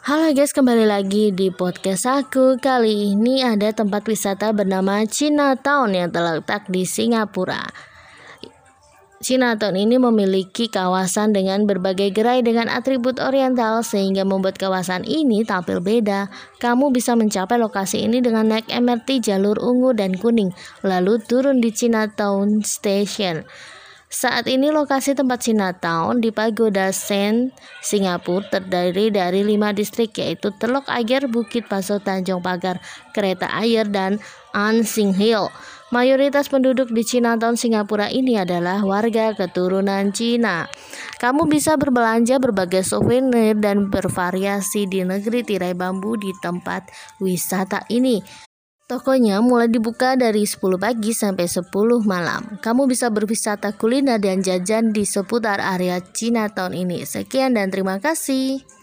Halo guys, kembali lagi di podcast aku. Kali ini ada tempat wisata bernama Chinatown yang terletak di Singapura. Chinatown ini memiliki kawasan dengan berbagai gerai dengan atribut oriental sehingga membuat kawasan ini tampil beda. Kamu bisa mencapai lokasi ini dengan naik MRT jalur ungu dan kuning, lalu turun di Chinatown Station. Saat ini lokasi tempat Chinatown di Pagoda Sen, Singapura terdiri dari lima distrik yaitu Teluk Ayer, Bukit Paso, Tanjung Pagar, Kereta Air, dan An Sing Hill. Mayoritas penduduk di Chinatown Singapura ini adalah warga keturunan Cina. Kamu bisa berbelanja berbagai souvenir dan bervariasi di negeri tirai bambu di tempat wisata ini. Tokonya mulai dibuka dari 10 pagi sampai 10 malam. Kamu bisa berwisata kuliner dan jajan di seputar area Chinatown ini. Sekian dan terima kasih.